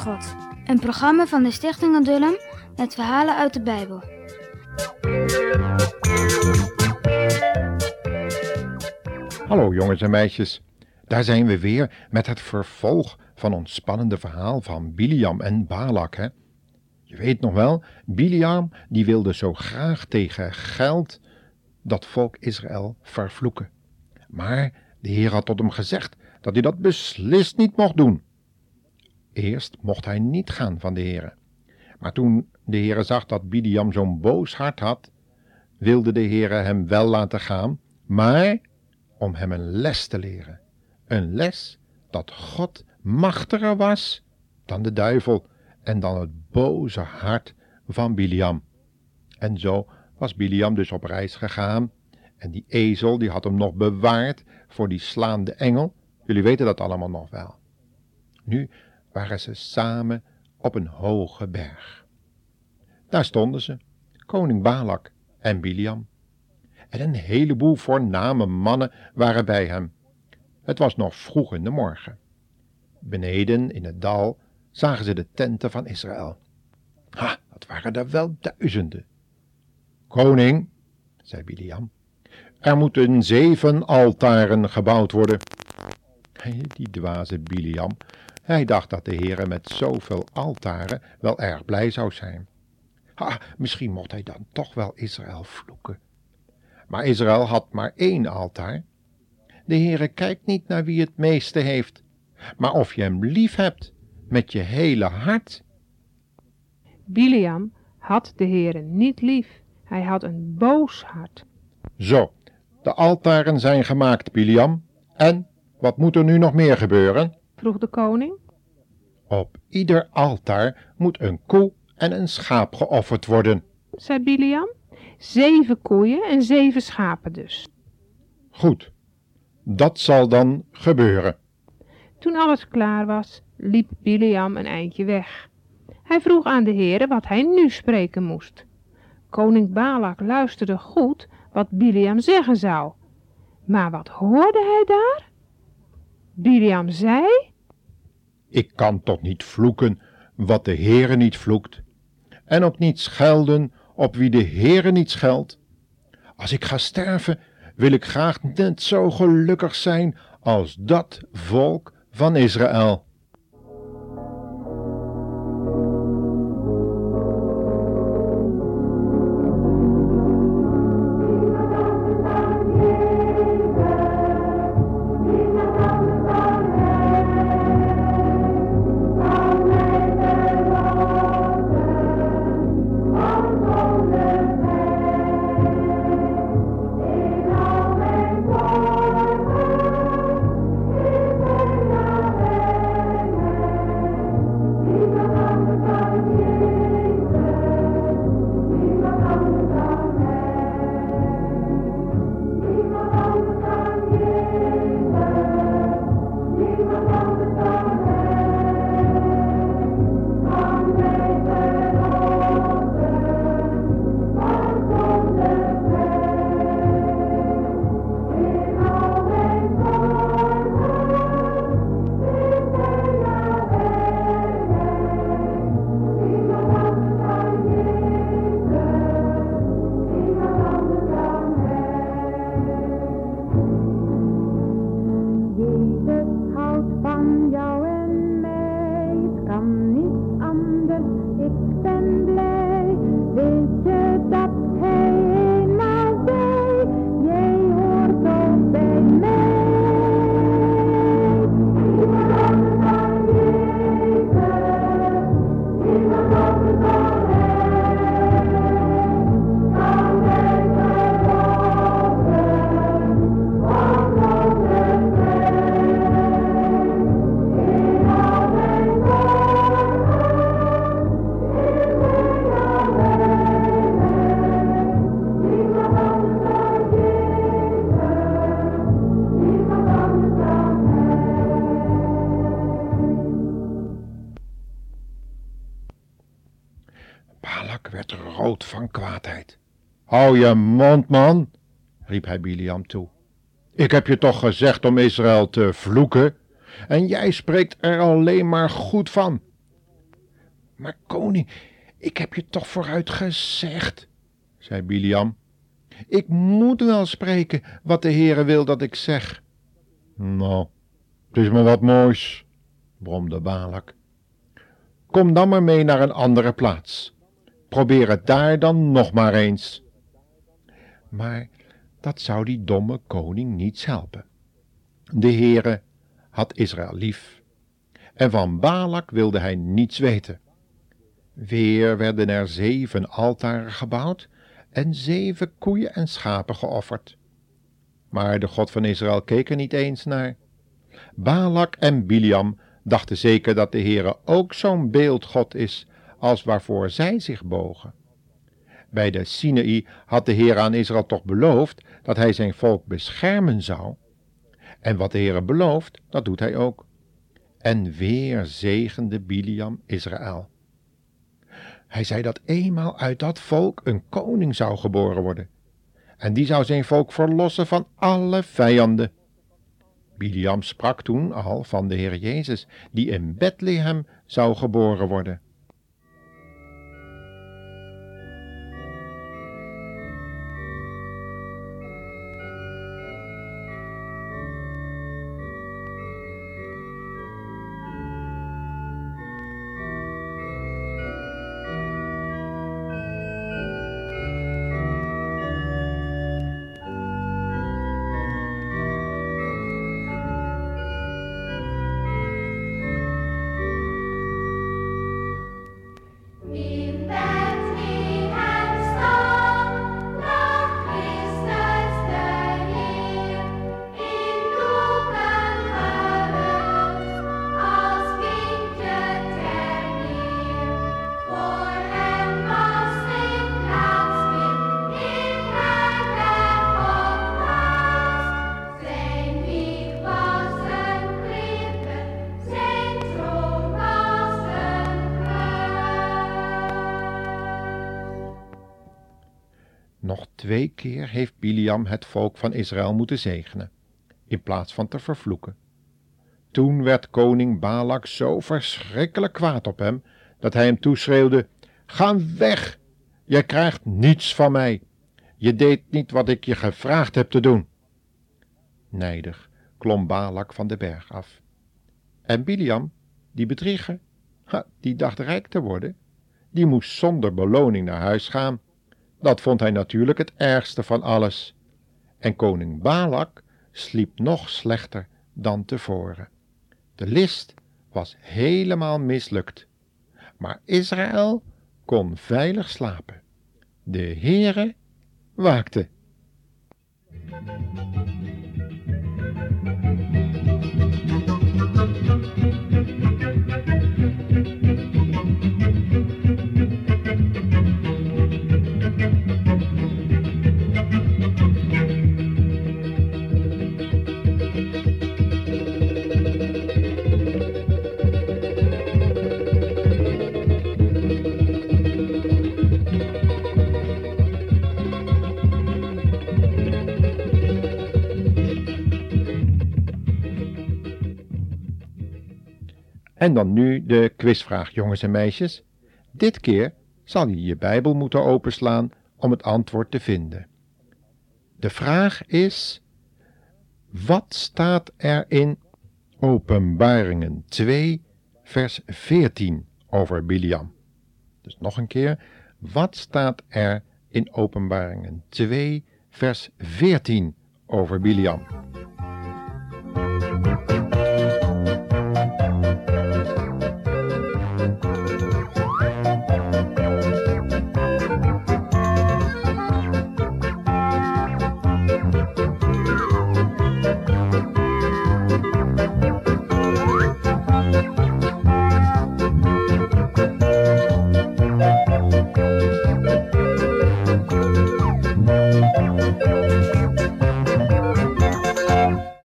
God. Een programma van de Stichting Adullam met verhalen uit de Bijbel. Hallo jongens en meisjes, daar zijn we weer met het vervolg van ons spannende verhaal van Biliam en Balak. Hè? Je weet nog wel, Biliam die wilde zo graag tegen geld dat volk Israël vervloeken. Maar de Heer had tot hem gezegd dat hij dat beslist niet mocht doen. Eerst mocht hij niet gaan van de Heere. Maar toen de Heere zag dat Bidiam zo'n boos hart had, wilde de Heere hem wel laten gaan, maar om hem een les te leren. Een les dat God machtiger was dan de duivel en dan het boze hart van Biliam. En zo was Biliam dus op reis gegaan en die ezel die had hem nog bewaard voor die slaande engel. Jullie weten dat allemaal nog wel. Nu waren ze samen op een hoge berg. Daar stonden ze, koning Balak en Biliam. En een heleboel voorname mannen waren bij hem. Het was nog vroeg in de morgen. Beneden in het dal zagen ze de tenten van Israël. Ha, dat waren er wel duizenden. Koning, zei Biliam, er moeten zeven altaren gebouwd worden. Die dwaze Biliam, hij dacht dat de Heere met zoveel altaren wel erg blij zou zijn. Ha, misschien mocht hij dan toch wel Israël vloeken. Maar Israël had maar één altaar. De Heere kijkt niet naar wie het meeste heeft, maar of je hem lief hebt met je hele hart. Biliam had de Heere niet lief. Hij had een boos hart. Zo, de altaren zijn gemaakt, Biliam. En wat moet er nu nog meer gebeuren? vroeg de koning. Op ieder altaar moet een koe en een schaap geofferd worden, zei Biliam. Zeven koeien en zeven schapen dus. Goed, dat zal dan gebeuren. Toen alles klaar was, liep Biliam een eindje weg. Hij vroeg aan de heren wat hij nu spreken moest. Koning Balak luisterde goed wat Biliam zeggen zou. Maar wat hoorde hij daar? Biliam zei... Ik kan toch niet vloeken wat de Heere niet vloekt, en ook niet schelden op wie de Heere niet scheldt. Als ik ga sterven, wil ik graag net zo gelukkig zijn als dat volk van Israël. Balak werd rood van kwaadheid. Hou je mond, man, riep hij Biliam toe. Ik heb je toch gezegd om Israël te vloeken, en jij spreekt er alleen maar goed van. Maar koning, ik heb je toch vooruit gezegd, zei Biliam. Ik moet wel spreken wat de Heere wil dat ik zeg. Nou, het is me wat moois, bromde Balak. Kom dan maar mee naar een andere plaats. Probeer het daar dan nog maar eens. Maar dat zou die domme koning niets helpen. De Heere had Israël lief, en van Balak wilde hij niets weten. Weer werden er zeven altaren gebouwd en zeven koeien en schapen geofferd. Maar de God van Israël keek er niet eens naar. Balak en Biliam dachten zeker dat de Heere ook zo'n beeldgod is als waarvoor zij zich bogen. Bij de Sinaï had de Heer aan Israël toch beloofd dat hij zijn volk beschermen zou. En wat de Heer belooft, dat doet hij ook. En weer zegende Biliam Israël. Hij zei dat eenmaal uit dat volk een koning zou geboren worden. En die zou zijn volk verlossen van alle vijanden. Biliam sprak toen al van de Heer Jezus, die in Bethlehem zou geboren worden. Nog twee keer heeft Biliam het volk van Israël moeten zegenen, in plaats van te vervloeken. Toen werd koning Balak zo verschrikkelijk kwaad op hem, dat hij hem toeschreeuwde, Ga weg, jij krijgt niets van mij. Je deed niet wat ik je gevraagd heb te doen. Nijdig klom Balak van de berg af. En Biliam, die bedrieger, die dacht rijk te worden, die moest zonder beloning naar huis gaan. Dat vond hij natuurlijk het ergste van alles. En koning Balak sliep nog slechter dan tevoren. De list was helemaal mislukt. Maar Israël kon veilig slapen. De Heere waakte. En dan nu de quizvraag, jongens en meisjes. Dit keer zal je je Bijbel moeten openslaan om het antwoord te vinden. De vraag is: wat staat er in Openbaringen 2, vers 14 over Biliam? Dus nog een keer: wat staat er in Openbaringen 2, vers 14 over Biliam?